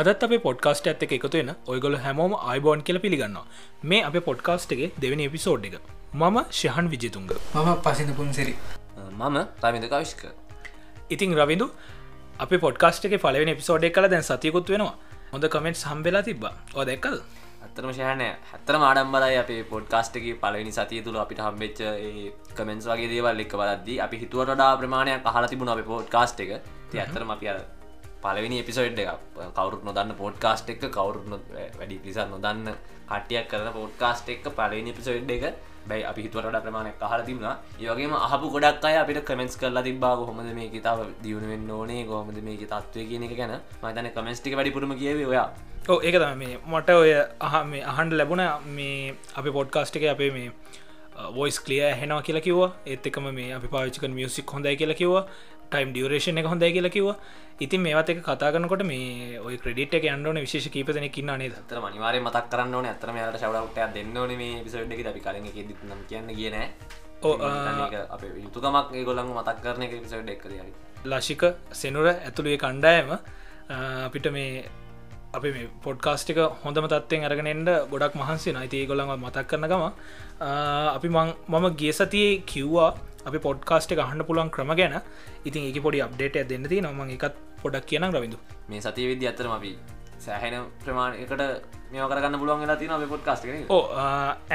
අදත් අප පොඩ්කාස්ට එක එකතු වෙන ඔයගොල හැමෝම අයිබෝන් කියල පිළිගන්න මේ අප පොඩ්කාස්ට් එක දෙවනි එපිසෝඩ් එක. මම ශහන් විජතුන්ග මම පසින පුන්සිරි. මම රමිද කවිශ්ක ඉතිං රවිදු අප පොඩ්කාස්ට එක පලවෙනි පිසෝඩ් කල දැන් සතියකුත් වෙනවා. හොඳ කමෙන්ට් සම්බෙලා තිබ ඕ දෙකල් අත්තරම ශයනය හත්තර මාඩම්බලයි අපේ පොඩ්කාස්ටක පලවෙනි සතිය තුළ අපිට හම්බෙච්ච කමෙන්ස් වගේ දේවල් එක් වලද්දී අපි හිතුවටඩා ප්‍රමාණයක් අහල තිබුණ අප පෝඩ්කාස්ට එක. ති අත්තරම අපි අර පලවෙනි එපිසෝඩ් එක කවරුත් නොදන්න පෝඩ්කාස්ට් එක කවරුත් වැඩි පිසත් නොදන්න කටියක් කරන පෝඩ්කාස්ට් එක් පලවෙනි පිසෝඩ් එක. බැයි අපි හිතුවට ප්‍රමාණයක් කහල තිබුණ. ඒවගේම අහපු ගොඩක් අය අපිට කමෙන්ස් කරලා තිබා හොමද මේ කිතාව දියුණුවෙන් ඕනේ ගොහමද මේ තත්වය කියන එක ගැන. මතන කමෙන්ස්ටික වැඩිපුරම කියවේ ඔයා. ඕ ඒක තම මේ මට ඔය අහ මේ අහන්ඩ ලැබුණ. මේ අපි පොඩ්කාස්ට් එක අපේ මේ වොයිස් කලිය හෙනවා කියලා කිව ඒත් එකම මේ අපි පාවිචික මියසික් හොඳයි කියලා කිව ටයිම් ඩියරේෂණ එක හොඳයි කියලා කිව ඉතින් මේවත් එක කතා කරනකොට මේ ඔය ක්‍රඩිට් එක අන්ඩෝන විශේෂ කීපදන කින්න නේද? තර මනිවාරය මතක් කරන්න ඕන. ඇතරම යට ශවඩක්ට දෙන්න ඕන මේ පිසඩ් එක අපි කලින් එක ම කියන්න කියන අප යුතුකමක් ගොලන් මතක් කරන එක පිසඩ් එක් ලශික සෙනුර ඇතුළුවේ කණ්ඩායම අපිට මේ අපි මේ පොඩ්කාස්ටික හොඳම තත්වයෙන් අරගෙනෙන්ට ගොඩක් මහන්සේ නයිති ගොළඟ මතක් කරනගම අපි මම ගේ සතියේ කිව්වා අපි පොඩ්කාස්ට එක අහන්න පුළුවන් ක්‍රම ගැන. ඉතින් ඒක පොඩි අප්ඩේට දෙන්න ති නම එකත් පොඩක් කියන රවිදු මේ සතිය විදි අතරම අපි සෑහෙන ප්‍රමාණයකට මේ කරන්න පුළුවන් වෙලා තින පොඩ්කාස්ට ඕ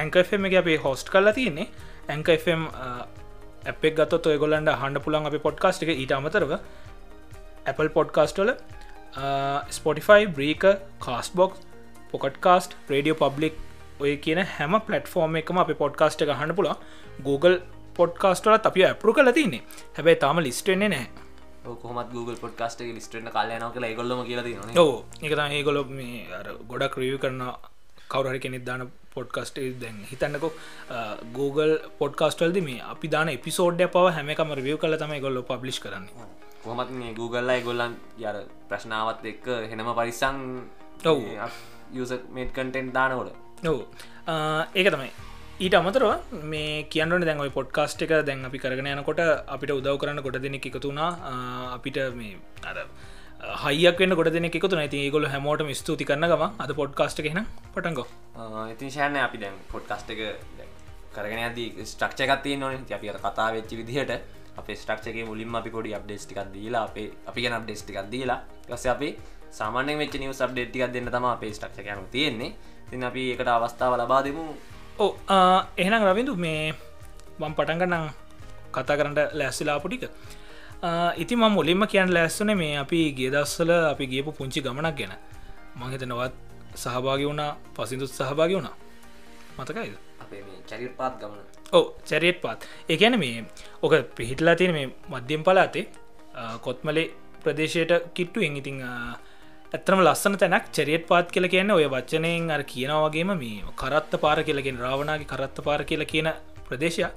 ඇංකෆම් එක අපේ හෝස්ට් කරලා තියන්නේ. ඇංකෆම් ඇපෙක් ගත්ත ඔයගොලන්ට හන්ඩ පුළන් අපි පොඩ්කාස්ට එක. ඊට අමතරව Apple පොඩ්කාස්ටල Spotify Breaker Castbox Pocket Casts radio public ඔය කියන හැම පලටෆෝර්ම එකම අපි පොඩ්කාස්ට එක හන්න පුලා Google පොඩ්කාස්ටලත් අපි ඇපරු කල තින්නේ. හැබැයි තාම ලිස්ටෙන්නේ නෑ කොහමත් Google පොඩ්කාස්ට ලිස්ටන කාලයන කළ ගොල්ලම කියල ඕ එක ඒ ගොල මේ ගොඩක් රිය කරන කවරහරි කෙනෙක් දාන පොඩ්කස්ට දැන් හිතන්නකො. Google පොඩ්කාස්ටල්ද මේ අපි දාන එපිසෝඩ් පව හැමකම රියව කල තමයි ගොල්ල පබ්ලි් කරන්න කොහමත් මේ Googleලා ගොල්ලන් යර ප්‍රශ්නාවත් එක්ක හෙනම පරිසං ඔව. යස මේට කටෙන්් දානකොට. ඔවු. ඒක තමයි. ඊට අමතරව මේ කියන්නට දැන් ඔයි පොඩ්කාස්ට් එක දැන් අපි කරගෙන යනකොට අපිට උදව් කරන්න ගොඩ දෙනෙක් එකතුනා අපිට මේ අර හයියක් වන්න ගොඩ දෙනෙක් එකතු නැති ඒගොල හැමෝට ස්තුති කරන ගම අද පොඩ්කාස්ට් එකෙන පටන්ගෝ ඉතින් ශයන අපි දැන් පොඩ්කාස්ට් එක කරගෙන ඇද ස්ට්‍රක්ෂකත්තිය නොන අපි කතා වෙච්චි විදිහට අප ස්ට්‍රක්ෂක මුලින්ම අපි පොඩි අප්ඩේස්ටිකක් දීලා අපේ අපි ගැන අප්ඩේස්ටිකක් දීලා ගස අපි සාමාන්‍ය වෙච් නිව සබ්ඩේටිකක් දෙන්න තම අපේ ස්ටක්ෂකයන තියෙන්නේ. තින් අපි එකට අවස්ථාව ලබා දෙමු. ඕ එහෙනම් රවිදු මේ මං පටන්ගන්නම් කතා කරට ලැස්සිලාපුටික ඉති ම මුලින්ම කියන්න ලැස්සන මේ අපි ගේදස්සල අපි ගේපු පුංචි ගමනක් ගැන. මහිතනවත් සහභාගි වුණා පසිදුත් සහභාගි වුණා. මතකයිද? චරිත් පාත් ගමන ඕ චරියත් පාත්. ඒකැන මේ ඕක පිහිටලා තියෙන මේ මධ්‍යම් පලාතේ කොත්මලේ ප්‍රදේශයට කිට්ටුවෙන්. ඉතිං ඇත්තම ලස්සන තැනක් චරියත් පාත් කියල කියන්න ඔය වචනයෙන් අර කියනවගේම මේ කරත්ත පාර කියලගෙන රාවණගේ කරත්ත පාර කියල කියන ප්‍රදේශය.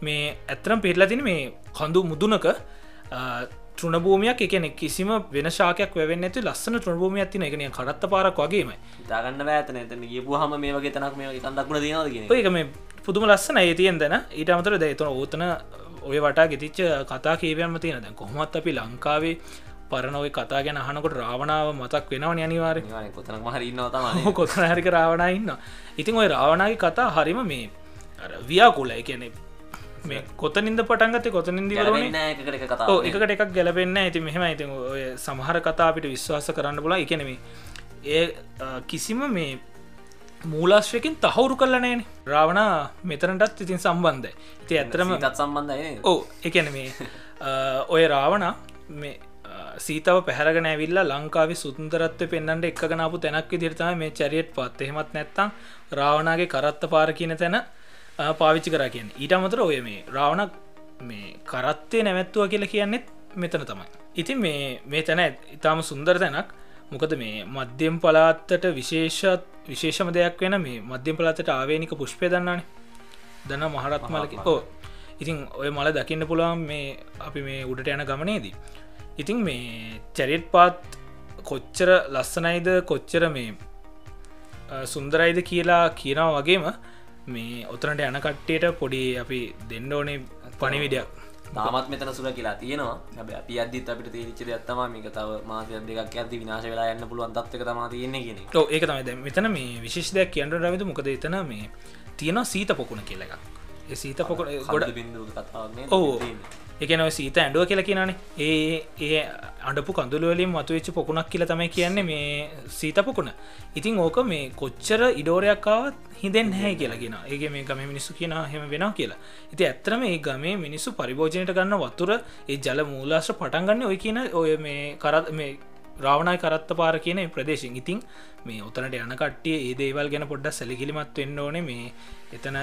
මේ ඇත්තරම් පිටලතින මේ කඳු මුදුනක ට්‍රනභූමයක් එකන කිසිම වෙන ශාකයක් වැවෙන්න ඇති ලස්සන ට්‍රනභූමිය ඇතින එකන කරත්ත පාරක් වගේම දාගන්න ඇතන ඇතන ගියපු හම මේ වගේ තනක් මේ කන්දක්ුණ දනද ඒක මේ පුදුම ලස්සන ඒ තියෙන් දෙන. ඊට අමතර දැතන ඕතන ඔය වටා ගෙතිච්ච කතා කේවයම තියෙන දැන් කොහොමත් අපි ලංකාවේ පරණොයි කතා ගැන අහනකොට රාවණාව මතක් වෙනවන අනිවාර කොතන මහරන්න කොතන හරික රාවණ ඉන්න ඉතින් ඔය රාවණගේ කතා හරිම මේ ව්‍යාකුලයි කියනෙ මේ කොතනින්ද පටන්ගත කොතනින්ද එකට එකක් ගැලපෙන්න්න ඇති මෙහෙම ඉති ඔය සමහර කතා අපිට විශ්වාස කරන්න බොලා එකනෙම ඒ කිසිම මේ මූලාශ්‍රයකින් තහවුරු කරලනෑන රාවණ මෙතරටත් ඉතින් සම්බන්ධ ති ඇතරම තත් සම්බන්ධය ඕ එකන මේ ඔය රාවණ මේ සීතාව පැහරගෙන ඇවිල්ලා ලංකාව සුන්දරත්ව පෙන්න්නට එක්ගනාපු තැනක් දිරිතම මේ චරියට් පත්. එහෙමත් නැත්තම් රාවණගේ කරත්ත පාර කියන තැන පාවිච්චි කර කියෙන් ඊට අමතර ඔය මේ රාවණක් මේ කරත්තය නැමැත්තුව කියලා කියන්නෙත් මෙතන තමයි. ඉතින් මේ මේ තැන ඉතාම සුන්දර තැනක් මොකද මේ මධ්‍යම් පලාත්තට විශේෂත් විශේෂම දෙයක් වෙන මේ මධ්‍යම් පලාත්තට ආවේනික පුෂ්පය දන්නාන දන්න මහරත් මලක ඉතින් ඔය මල දකින්න පුළුවන් මේ අපි මේ උඩට යන ගමනේදී. ඉතින් මේ චැරිට් පාත් කොච්චර ලස්සනයිද කොච්චර මේ සුන්දරයිද කියලා කියනාව වගේම මේ ඔතනට යන කට්ටියට පොඩි අපි දෙන්න ඕනේ පනිවිඩයක් තාමත් මෙතන සුර කියලා තියෙනවා. හැබ අපි අදදිත් අපිට තේරිච්ච ඇත්තම මේක තව මාසය දෙකක් ඇති විනාශ වෙලා යන්න පුළුවන් තත්ක තම තියෙන්නේ කියෙන ඕ ඒක තමයි. දැන් මෙතන මේ විශේෂ දෙයක් කියන්න රවිද මොකද එතන මේ තියෙන සීත පොකුණ කියල එකක්. ඒ සීත පොකුණ ගොඩ බිඳු කතාවන්නේ ඕ එකනව සීත ඇඩුව කියලා කියනනේ ඒ ඒ අඩපු කඳුලවලින් මතුවෙච්ච පොකුණක් කියලා තමයි කියන්නේ මේ සීත පොකුණ. ඉතින් ඕක මේ කොච්චර ඉඩෝරයක්කාවත් හිදෙන් හැ කියලාගෙන ඒගේ මේ ගම මිනිස්සු කියන හෙම වෙන කියලා. ඉති ඇත්තරම ඒ ගමේ මිනිස්සු පරිභෝජනයට ගන්න වතුර ඒ ජල මූලාශ්‍ර පටන්ගන්න ඔය කියන ඔය මේ කරත් මේ රාවණයි කරත්ත පාර කියන ප්‍රදේශෙන් ඉතින් මේ ඔතනට යන කට්ටිය ඒ දේවල් ගැන පොඩ්ඩක් සැලිකිලිමත් වෙන්න ඕනේ. මේ එතන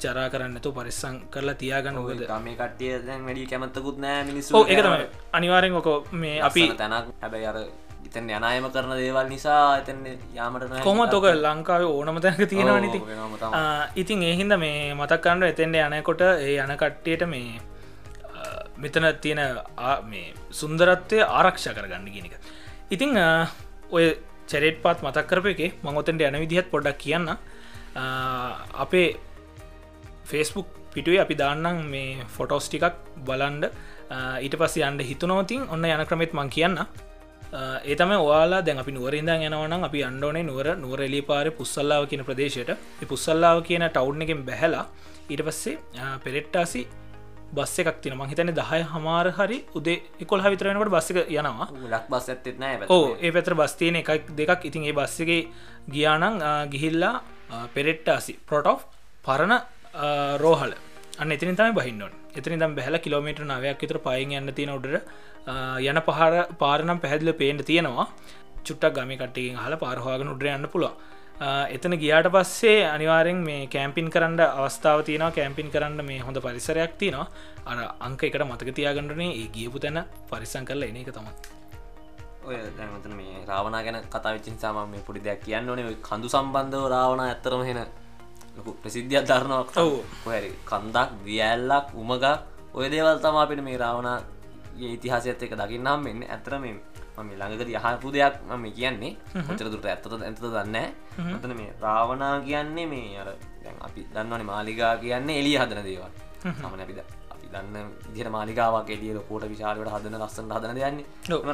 ජරා කරන්නතු පරිස්සං කරලා තියාගන්න ඔද මේ කට්ටිය දැන් වැඩි කැමත්තකුත් නෑ මිනිස්සු. ඕ එක තමයි. අනිවාරෙන් ඕක මේ අපි තැනක්. හැබැයි අර ඉතන් යනායම කරන දේවල් නිසා එතන යාමට කොම තොක ලංකාව ඕනම තැනක තියෙනවා නති ඉතින්? ඒහින්ද මේ මතක්කණ්ඩ එතෙන්ට යනකොට ඒ යන කට්ටියට මේ මෙතන තියෙන මේ සුන්දරත්වය ආරක්ෂ කරගන්න ගෙනක ඉතිං ඔය චෙරෙට් පාත් මතක් කරප එක මංගොතෙන්ට යන විදිහත් පොඩ්ඩක් කියන්න අපේ ෆේස්බුක් පිටුවේ අපි දාන්නම් මේ ෆොටෝස් ටිකක් බලන්ඩ. ඊට පස්ස යන්ඩ හිතුනෝතින් ඔන්න යන ක්‍රමෙත් මං කියන්න. ඒතම ඔයාලා දැන් අපි නුවරින්ද යනවනම් අපි අන්ඩෝනේ නුවර නුවරලි පාර පුස්සල්ලාව කියන ප්‍රදේශයට. පුස්සල්ලාව කියන ටවුන් එකෙන් බැහැලා ඊට පස්සේ පෙරෙට්ටාසි බස්ස එකක් තින මහිතන දහය හමාර හරි උදේ එකොල් විතරනකට බස්සික යනවා. ලක් බස් ඇත්තෙත්නෑ ඕ ඒ පැතර බස්තියන එකක් දෙකක්. ඉතින් ඒ බස්සගේ ගියානං ගිහිල්ලා පෙරෙට්ටාසි පොටෝ් පරණ රෝහල. අන්න එතින තම බහින්නොන් එතනි දම් බැහල කිලෝමීටර නවයක් විතර පයින් යන්න තියෙන උඩර යන පහර පාරනම් පැහැදිල පේන්ට තියෙනවා. චුට්ටක් ගමි කට්ටියෙන් හල පාරහවාගෙන උඩර යන්න පුළුව එතන ගියාට පස්සේ අනිවාරෙන් මේ කෑම්පින් කරන්න අවස්ථාව තියෙන කෑම්පින් කරන්න මේ හොඳ පරිසරයක් තියෙනවා. අර අංක එකට මතක තියාගන්නනේ ඒ ගියපු තැන පරිසං කරලා එන එක තමයි. ඔය දැමතන මේ රාවනා ගැන කතා විචින් සාම මේ පොඩි දෙයක් කියන්න ඕනේ. කඳු සම්බන්ධව රාවණ ඇත්තරම හෙන ලොකු ප්‍රසිද්ධියක් ධරණවක් හරි කන්දක් දියඇල්ලක් උමගක් ඔය දේවල් තම අපිට මේ රාවණ ඉතිහාසයත් එක දකින්නම් මෙන්න ඇතර මේ මම ළඟක යහපු දෙයක් මම කියන්නේ. කොචර දුරට ඇත්තත ඇත දන්න තන මේ රාවනා කියන්නේ මේ අර අපි දන්නවනේ මාලිගා කියන්නේ එලිය හදන දේවල්. අපිද අපි දන්න දිර මාලිකාවක් එලිය කෝට විශාලට හදන ලස්සන හදන දෙයන්නේ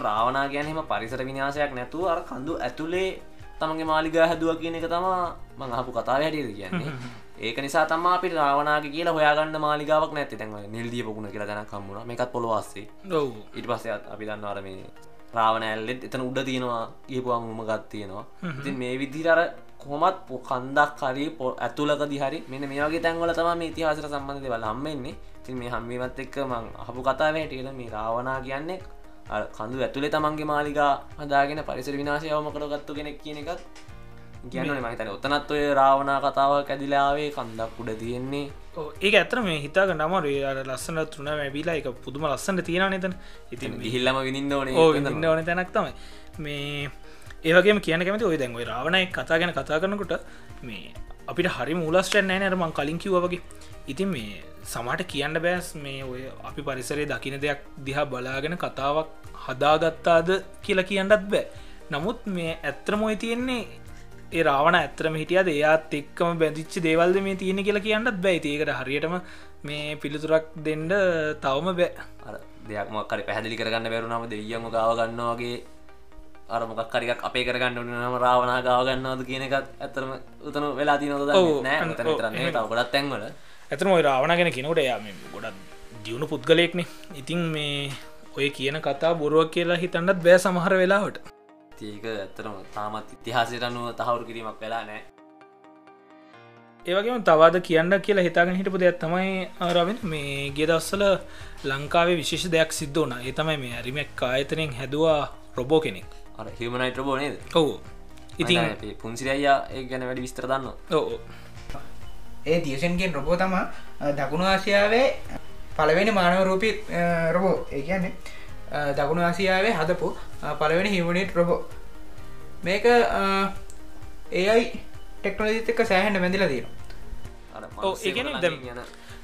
රාවනා කියන්නේම පරිසර විනාශයක් නැතුව අර කඳු ඇතුළේ තමගේ මාලිගා හැදුව කියන එක තමා මං අහපු කතා හැටියද කියන්නේ. ඒක නිසා තම අපි රාවනාගේ කියලා හොයාගන්න මාලිගාවක් නැති තැන් නිල්දිය පකුණ කියලා දැන කම්මුණ මේකත් පොළොවස්සේ ඉට පස්සේ අපි දන්න අර මේ රාවන ඇල්ලෙත් එතන උඩ තියෙනවා ගේපුවා මුම ගත් තියෙනවා. ඉතින් මේ විදිරර කොමත් කන්දක් හරි පො ඇතුලක දිහරි මෙන්න මේගේ තැන්වල තම මේ ඉතිහාසර සම්බන්ධ දෙවල් හම්මෙන්නේ තින් මේ හම්මීමත් එක්ක මං අහපු කතා වැටියල මේ රාවනා කියන්නේ කඳු ඇතුළේ තමන්ගේ මාලිකා හදාගෙන පරිසර විනාශයවම කරගත්තු කෙනෙක් කියන එකත් කියන්න මහිතන ඔතනත් ඔය රාවනා කතාවක් ඇදිලාවේ කන්දක් උඩ තියෙන්නේ. ඒ ඇතර මේ හිතාග නමර අර ලස්සන තුන වැැබිලා එක පුදුම ලස්සට තියෙන නතන ඉතින් හිල්ලම විඳන්න ඕන ඕන තැනක් තමයි. මේ ඒවගේ කියන කැමති ඔය දැන්වයි රාවණය කතා ගැන කතා කරනකොට මේ අපිට හරි මූලස්ට්‍රන් නෑ නරමං කලින් කිව්වගේ ඉතින් මේ සමට කියන්න බෑස් මේ ඔය අපි පරිසරේ දකින දෙයක් දිහා බලාගෙන කතාවක් හදාගත්තාද කියලා කියන්නත් බෑ. නමුත් මේ ඇත්‍රමොයි තියෙන්නේ ඒ රාවණ ඇත්‍රම හිටියද? එයාත් එක්කම බැඳිච්ච දේවල්ද මේ තියෙන කියලා කියන්නත් බැයි ඒකට හරියටම මේ පිළිතුරක් දෙන්ඩ තවම බෑ. අර දෙයක් මක්කරි පැහදිලි කරගන්න බැරුණම දෙයම ගාව ගන්නවාගේ අර මොකක් කරික් අපේ කරගන්න නම රාවනා ගාවගන්නවද කියන එකත් ඇතරම උතන වෙලා තිනොද නෑ ගොඩත් තැන්වල. ඇතම ඔය රාවණ ගැන කෙනකොට යාම ගොඩත් දියුණු පුද්ගලයෙක්නේ. ඉතින් මේ ඔය කියන කතා බොරුවක් කියලා හිතන්නත් බෑ සමහර වෙලාවට. ඒක ඇත්තරම තාමත් ඉතිහාසයට අනුව තහවුරු කිරීමක් වෙලා නෑ ඒවගේම තවාද කියන්න කියලා හිතාගෙන හිටපු දෙයක් තමයි රවින් මේ ගේ දස්සල ලංකාවේ විශේෂ දෙයක් සිද්ධ වන ඒ තමයි මේ ඇරිමක් ආයතනයෙන් හැදවා රොබෝ කෙනෙක් හිමනයිට රබෝ නේද? ඔවු. ඉතින් පුන්සිරයියා ඒ ගැන වැඩි විස්තර දන්න ඕ ඒ තියසන්ගෙන් රොබෝ තම දකුණු ආසියාවේ පළවෙනි මානවරූපී රොබෝ ඒ කියන්නේ දකුණු ආසියාවේ හදපු පළවෙනි හිවනිට් රොබෝ මේක ඒයි ටෙක්නොලජිත එක සෑහන්ට මැදිල තියෙන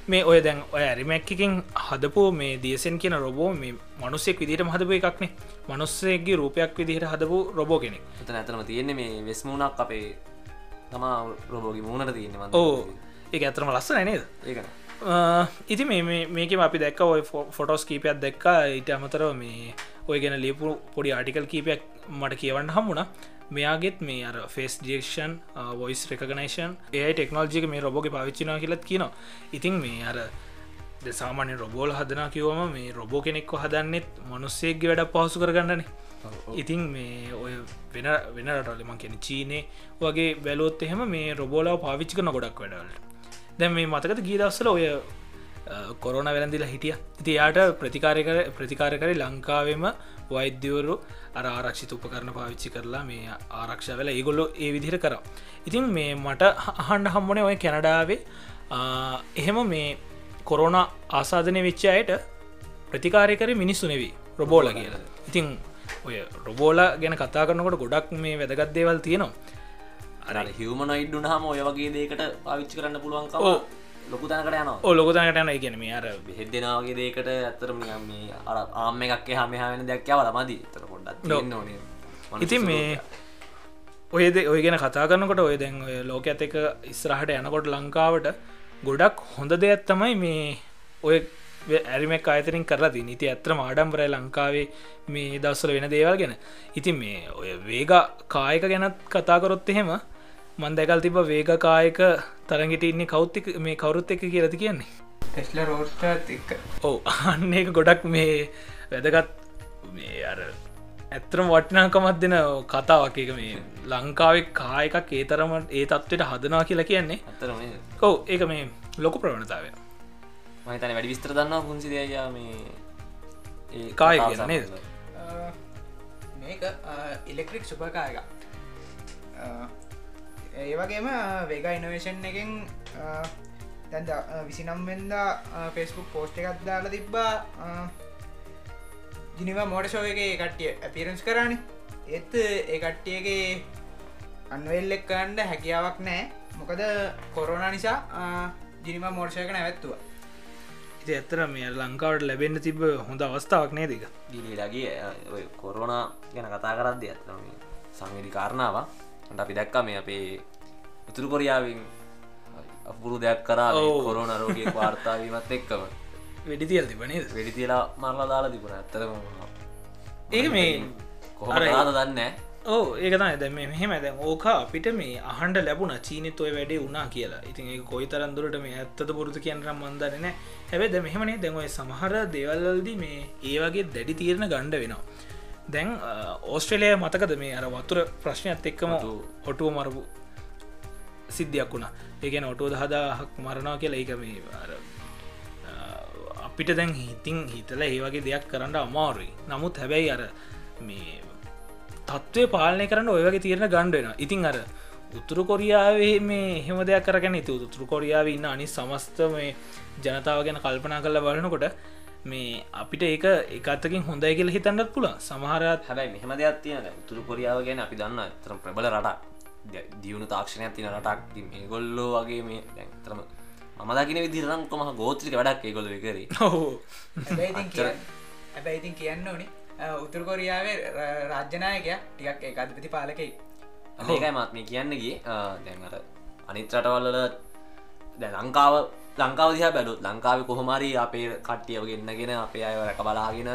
මේ ඔය දැන් ඔය ඇරිමැක්කින් හදපු මේ දියසෙන් කියන රොබෝ මේ මනුස්සෙක් විදිට හදපු එකක්නේ මනුස්සේගේ රූපයක් විදිහට හදපු රොබෝ කෙනෙක්. එතන ඇතනම තියෙන්නේ මේ වෙස්මුණක් අපේ තමා රොබෝගි මූුණට තියන්න ඕ ඒ ඇතරම ලස්සන නේද? ඒක ඉති මේක අපි දැක්ක ඔය ෆොටෝස් කීපයක් දැක්කා. ඊට අමතරව මේ ඔය ගැන ලිපු පොඩි ආටිකල් කීපයක් මට කියවන්න හම්මුණ මෙයාගෙත් මේ අර ෆෙස් ඩියක්ෂන් වොයිස් රෙකගනේෂන් ඒ ටෙක්නෝජික මේ රොබෝග පාවිච්චිනා කියලත් කියනවා. ඉතින් මේ අර සාමාන්‍ය රොබෝල හදනා කිවම මේ රොබෝ කෙනෙක්ව හදන්නෙත් මනුස්සේගේ වැඩ පහසු කරගන්නනේ. ඉතින් මේ ඔය වෙන වෙන රටලම කෙන චීනේ වගේ බැලොත් එහෙම මේ රොබෝලාව පාවිච්චි කන ගොඩක් වැඩවලට. දැන් මේ මතකත ගීදස්සල ඔය කොරෝන වැලඳිලා හිටිය. ඉති යාට ප්‍රතිකාරය කර ප්‍රතිකාර කරේ ලංකාවෙම වෛද්‍යවරු අර ආරක්ෂිත උපකරන පාවිච්චි කරලා මේ ආරක්ෂ වෙලා ඒගොල්ලො ඒ විදිහර කර. ඉතින් මේ මට අහන්ඩ හම්බනේ ඔය කැනඩාවේ. එහෙම මේ කොරෝන ආසාධනය වෙච්චායට ප්‍රතිකාරය කර මිනිස්සු නෙවී රොබෝල කියලා. ඉතින් ඔය රොබෝල ගැන කතා කරනකොට ගොඩක් මේ වැදගත් දේවල් තියෙනවා. අර හිවමන ඉඩ්ඩුන හම ඔය වගේ දේකට පාවිච්චි කරන්න පුළුවන්කව ලොකු තැනකට යන ඕ ලොකතනට යන ඉගෙන මේ අර හෙද්දෙනවාගේ දේකට ඇත්තරම මේ අර ආම එකක් හම හමෙන දැක්කව මදී. තර පොඩ්ඩක් ඕන. ඉතින් මේ ඔයද ඔය ගැන කතා කරනකොට ඔය දැන් ඔය ලෝක ඇත එක ඉස්රහට යනකොට ලංකාවට ගොඩක් හොඳ දෙයක් තමයි මේ ඔය ඇරිමක් අයතරින් කරලා ති නිති ඇත්‍රම ආඩම්බරයි ලංකාවේ මේ දස්සල වෙන දේවල් ගැන. ඉතින් මේ ඔය වේග කායක ගැනත් කතාකොරොත් එහෙම මන්දැකල් තිබ වේගකායක තරගට ඉන්නේ කෞත්තික මේ කවුරුත් එක කියලති කියන්නේ? ටෙස්ල රෝස්ට එක්ක. ඔව අන්න එක ගොඩක් මේ වැදගත් මේ අර ඇත්තරම වටිනාකමත් දෙන කතාවක්. එක මේ ලංකාවේ කායකක් ඒ තරම ඒ තත්වට හදනා කියලා කියන්නේ. ඇතරම ඔව ඒක මේ ලොකු ප්‍රවණතාවය මහිතන වැඩි විස්තර දන්නවා පුංසි දයා මේ කාය ගැන නේද? මේක ඉලෙක්ට්‍රික් සුපකායක ඒවගේම වේග ඉනවේෂන් එකෙන් දැන්ද විසිනම්වෙන්ද පෙස්බුක් පෝස්ට එකත් දාලා තිබ්බා. ජිනිව මෝඩ ෂෝය එක කට්ටිය ඇපිරන්ස් කරන්න ඒත් ඒ කට්ටියගේ අන්වෙල් එක්කන්ඩ හැකියාවක් නෑ. මොකද කොරෝනා නිසා ජිනිම මෝර්ෂයක නැවැත්තුවා. ඉති ඇත්තර මේ ලංකාවට ලැබෙන්න්න තිබ හොඳ අවස්ථාවක් නේදක ගිලගේ කොරෝණ ගැන කතා කරද්ද ඇතම සංවිධි කාරණාව ට අපි දැක්ක මේ අපේ උතුරු කොරියාවෙන් අපුරු දෙයක් කරා කොරෝන රෝගය වාර්තාවීමත් එක්කම. වෙඩි තියල් තිබනේ වෙඩි තියලා මරලා දාලා තිබුණ. ඇතරම ඒ මේ කොහොම දාද දන්න ඕ ඒකතයි දැම මෙහෙම දැ ඕක අපිට මේ අහන්ඩ ලැබුණ චීනත ඔය වැඩේ වුණා කියලා. ඉතින් ඒ කොයි තරන්දුරට මේ ඇත්තත පුරුතු කියන්ට මන්දරන හැබැ ද මෙහමනේ දැන්ඔය සමහර දේවල්ලල්ද මේ ඒ වගේ දැඩි තීරණ ගණ්ඩ වෙනවා දැන් ඕස්ට්‍රලය මතකද? මේ අර වතුර ප්‍රශ්නයක්ත් එක්කම ඔටුව මරපු සිද්ධියක් වුණා. ඒගැන ඔටෝ දහදාහක් මරණා කියලා. ඒක මේ අර අපිට දැන් හිතින් හිතල ඒ වගේ දෙයක් කරන්න අමාරුයි. නමුත් හැබැයි අර මේ තත්ත්වය පාලනය කරන්න ඔය වගේ තීරණ ගණ්ඩෙන ඉතින් අර උතුරු කොරියාවේ මේ හෙම දෙයක් කරගෙන ඉතු උතුරු කොරියාව ඉන්න අනි සමස්ත මේ ජනතාව ගැන කල්පනා කරල බලනකොට මේ අපිට ඒක එකත්තකින් හොඳයි කියල හිතන්නත් පුළ සමහරත් හැබයි මෙහම දෙයක් තියෙන උතුරු කොරියාව ගැන අපි දන්න තරම් ප්‍රබල රටක්. දියුණු තාක්ෂණයක් තින රටක්. මේ ගොල්ලෝ වගේ මේ දැන්තරම මදකින විදිරංකොම ගෝත්‍රික වැඩක් ඒගොල කරේ. හැබැයි ඉතින් කියන්න ඕනේ උතුර කොරියාවේ රාජ්‍යනායකය ටිකක් ඒ අධපති පාලකයි ඒකයි මාත්මය කියන්නගේ දැන්ට අනිත් රටවල්ල දැ ලංකාව ලංකාව දිහ බැලුත් ලංකාව කොහොමරි අපේ කට්ටියව ගෙන්න්නගෙන අපේ අය රැක බලාගෙන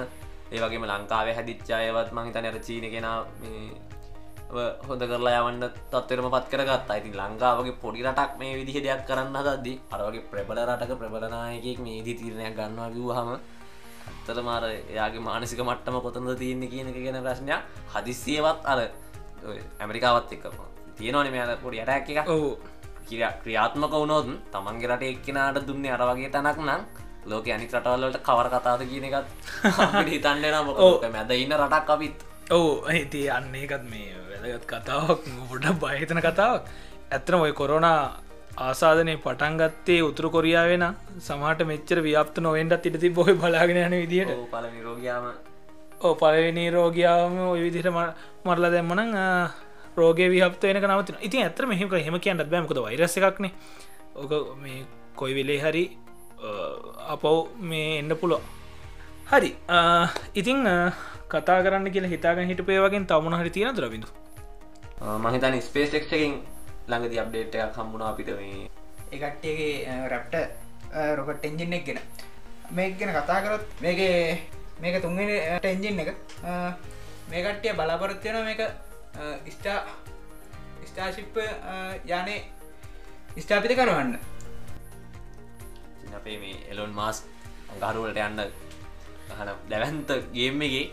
ඒවගේම ලංකාවේ හැදිච්චායවත් මහිතන අර චීන කෙන හොඳ කරලා යවන්න තත්වරම පත් කරගත් ඉතින් ලංකාවගේ පොඩි රටක් මේ විදිහ දෙයක් කරන්න දදදි අරගේ ප්‍රබල රටක ප්‍රබලනායකෙක් මේ දී තීරණයක් ගන්නවා විවහම ඇත්තට මාර එයාගේ මානසික මට්ටම කොතඳ තියන්න කියන එක ගැන ප්‍රශ්නයක්. හදිස්සියවත් අර ඇමරිකාවත් එක්ක තියෙනවන මේ පොඩි අටැක් එක ඔහු ක්‍රියාත්මක වුණොත් තමන්ගේ රට එක්කෙනට දුන්නේ අර වගේ තැනක් නම් ලෝක අනි රටවල්ලට කවර කතාද කියන එකත් හිතන්න මොක මැද ඉන්න රටක් අපිත්. ඔවු ඇති අන්න එකත් මේ වැදගත් කතාවක් ගොඩ බහිතන කතාවක්. ඇත්තන ඔය කොරෝනා ආසාධනය පටන්ගත්තේ උතුරු කොරියාවෙන සමහට මෙච්චර ව්‍යාප්ත නොවෙන්ටත් ඉටති බොහි බලාගෙන යන විදිට පල රෝගයාම ඕ පලවෙනි රෝගයාම ඔය විදිට මරල දැම්මන රෝග විහපත වෙන නවතින. ඉතින් ඇතර මෙහක හෙම කියන්නත් බෑමකද වෛරස එකක්න. ඕක මේ කොයි වෙලේ හරි අපව් මේ එන්න පුලො හරි. ඉතිං කතා කරන්න කියලා හිතාගෙන හිටපේ වගේ තමුණ හරි තියෙන දරබිඳු මහිතන ස්පේස් එක්කින් ළඟදි අප්ඩේට් එකක් හම්බුණ අපිට මේ එකට්ටගේ රැප්ට රොකට් එන්ජින් එක් ගෙන. මේක් ගෙන කතා කරොත් මේක මේක තුන්ගෙනට එන්ජින් එක. මේකට්ටිය බලාපොරොත්වයන මේක ස්ටා ස්ටාශිප් යනේ ස්ටාපිත කරවන්න. අපේ මේ එලොන් මාස් අඟහරුවලට යන්න හන දැවන්ත ගේම්මගේ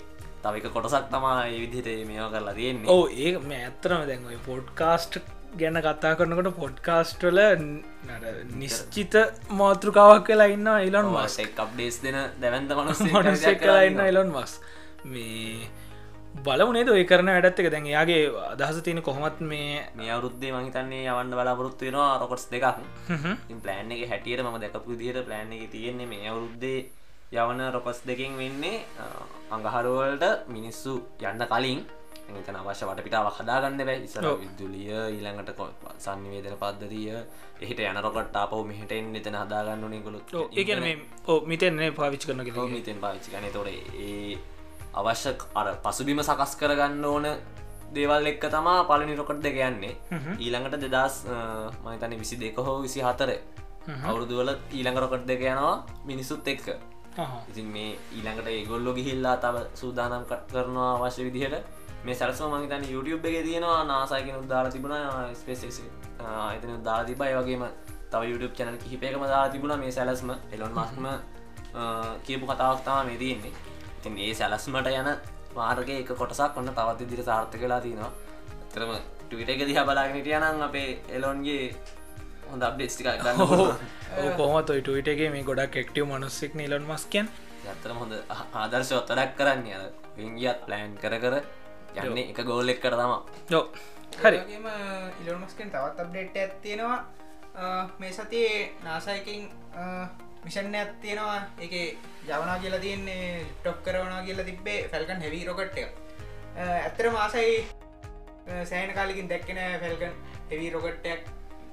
තවක කොටසක් තමා විදිහට මේවා කරලා තියෙන්නේ. ඕ ඒ මේ ඇත්තරම දැන් ඔය පොඩ්කාස්ට් ගැන කතා කරනකට පොඩ්කාස්ට්වල නිශ්චිත මාතෘකාවක් වෙලා ඉන්න ඉලොන් මස් එක් අප්ඩේස් දෙන දැවන්ත මනස් මනසෙක් කලා ඉන්න ඉලොන් මස් මේ බලවනේද ඔය කරන වැඩත් එක? දැන් යාගේ අදහස තියෙන කොහොමත් මේ මේ අවුරුද්දේ මහිතන්නේ යවන්න බලාපොරොත්තු වෙනවා රොකොට්ස් දෙකක්. ප්ලෑන් එක හැටියට ම දැකපු දිට ප්ලෑන් එක තියෙන්නේ මේ අවුරුද්දේ යවන රොකොස් දෙකින් වෙන්නේ අඟහරුවලට මිනිස්සු යන්න කලින්. එතන අවශ්‍ය වටපිටාව හදාගන්න බැ. ඉසර විදුලිය ඊළඟට සංනිවේදන පද්ධතිය. එහිට යන රොකට අපව මෙහටෙන් එතන හදාගන්න නිකුලුත් ඕ මිතෙන්නේ පාවිච් කරන මිතෙන් පාවිච්චි ගන තොර ඒ අවශ්‍ය අර පසුබිම සකස් කරගන්න ඕන දේවල් එක්ක තමා පලනි රොකට් දෙක යන්නේ. ඊළඟට දෙදස් මහිතන විසි දෙක හෝ විසි හතර අවුරුදුවල ඊළඟ රොකට් දෙක යනවා මිනිස්සුත් එක්ක. ඉතින් මේ ඊළඟට ඒගොල්ලො ගිහිල්ලා තව සූදානම් කරනවා අවශ්‍ය විදිහට. මේ සැරසම මහිතන YouTube එක තියෙනවා නාසායකෙන උද්දාලා තිබුණ ස්පේසෙක් එතන උද්දාලා තිබයි වගේම තව YouTube චැනල් කිහිපයකම දාලා තිබුණ මේ සැලස්ම. එලොන් මස්ම කියපු කතාවක්තාව මේ තියෙන්නේ ඉතින් ඒ සැලස්මට යන මාර්ග එක කොටසක් ඔන්න තවත් දිර සාර්ථ කලා තියෙනවා. තරම ටවිට එක දිහ බලාගෙනට යනම් අපේ එලොන්ගේ හොඳ අප්ඩේස්ටික කොහමත් ටවිටගේ මේ ගොඩක් එක්ටව මනුස්සෙක් නිලොන් මස්කයන් ඇතරම හොඳ ආදර්ශ ඔත්තඩක් කරන්න අ විංගියත් ප්ලෑන් කර කර යන්නේ එක ගෝල් එක් කර තම යෝ හරි ඉලොන්මස්කෙන් තවත් අප්ඩේට් ඇත්තියෙනවා මේ සතියේ නාසයකින් මිෂණ ඇත්තියෙනවා එක යවනා කියලා තියන්නේ ටොක් කරවනා කියලා තිබේ ෆැල්කන් හෙවී රොකට් එක. ඇත්තර මාසයි සෑන කාලිකින් දැක්කෙන ෆැල්කන් හෙවී රොකට්ටයක්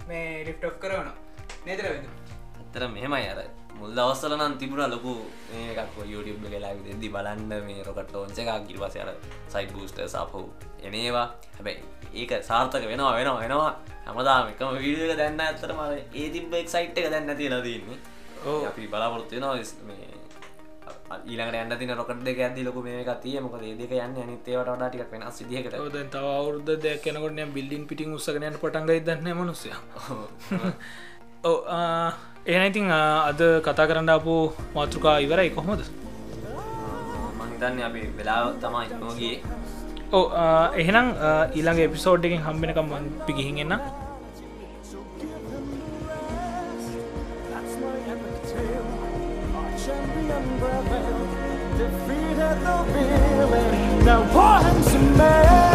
මේ ලිප්ටොක් කරවන. නේතර වෙද ඇත්තර මෙහෙමයි අර. මුල් දවස්සල නම් තිබුණ ලොකු මේකක් YouTube වෙලා දෙදි බලන්න මේ රොකට ෝන්ස එකක් ගිල්වස අර සයිට බූස්ට සපහු එනේවා. හැබැයි ඒක සාර්ථක වෙනවා වෙනවා වෙනවා. හමදාම එකම වීඩියක දැන්න ඇතරම ඒ තිබ එක් සයිට් එක දැන්න තියලා තින්නේ අපි බලාපොරොත්තු වෙනවා ඊළඟට යන්න තින රොකට දෙක ඇදදි ලොක මේ එක තිය මොක දෙක යන්න අනිතේවට වඩා ටික් වෙන සිදියකට ද තව අවුරුද්ධ දෙයක් කෙනකොට බිල්ලින් පිටින් උත්සගනයට පටන්ගයි දන්න මනුස්සය. ඕ එනයිතින් අද කතා කරන්න අපපු මාතෘකා ඉවරයි කොහොමද? මහිතන්න අපි වෙලා තමයි නෝගේ ඕ එහෙනම් ඊළඟ එපිසෝඩ් එකින් හම්බෙනකම් පිගිහින් Now pour him some man.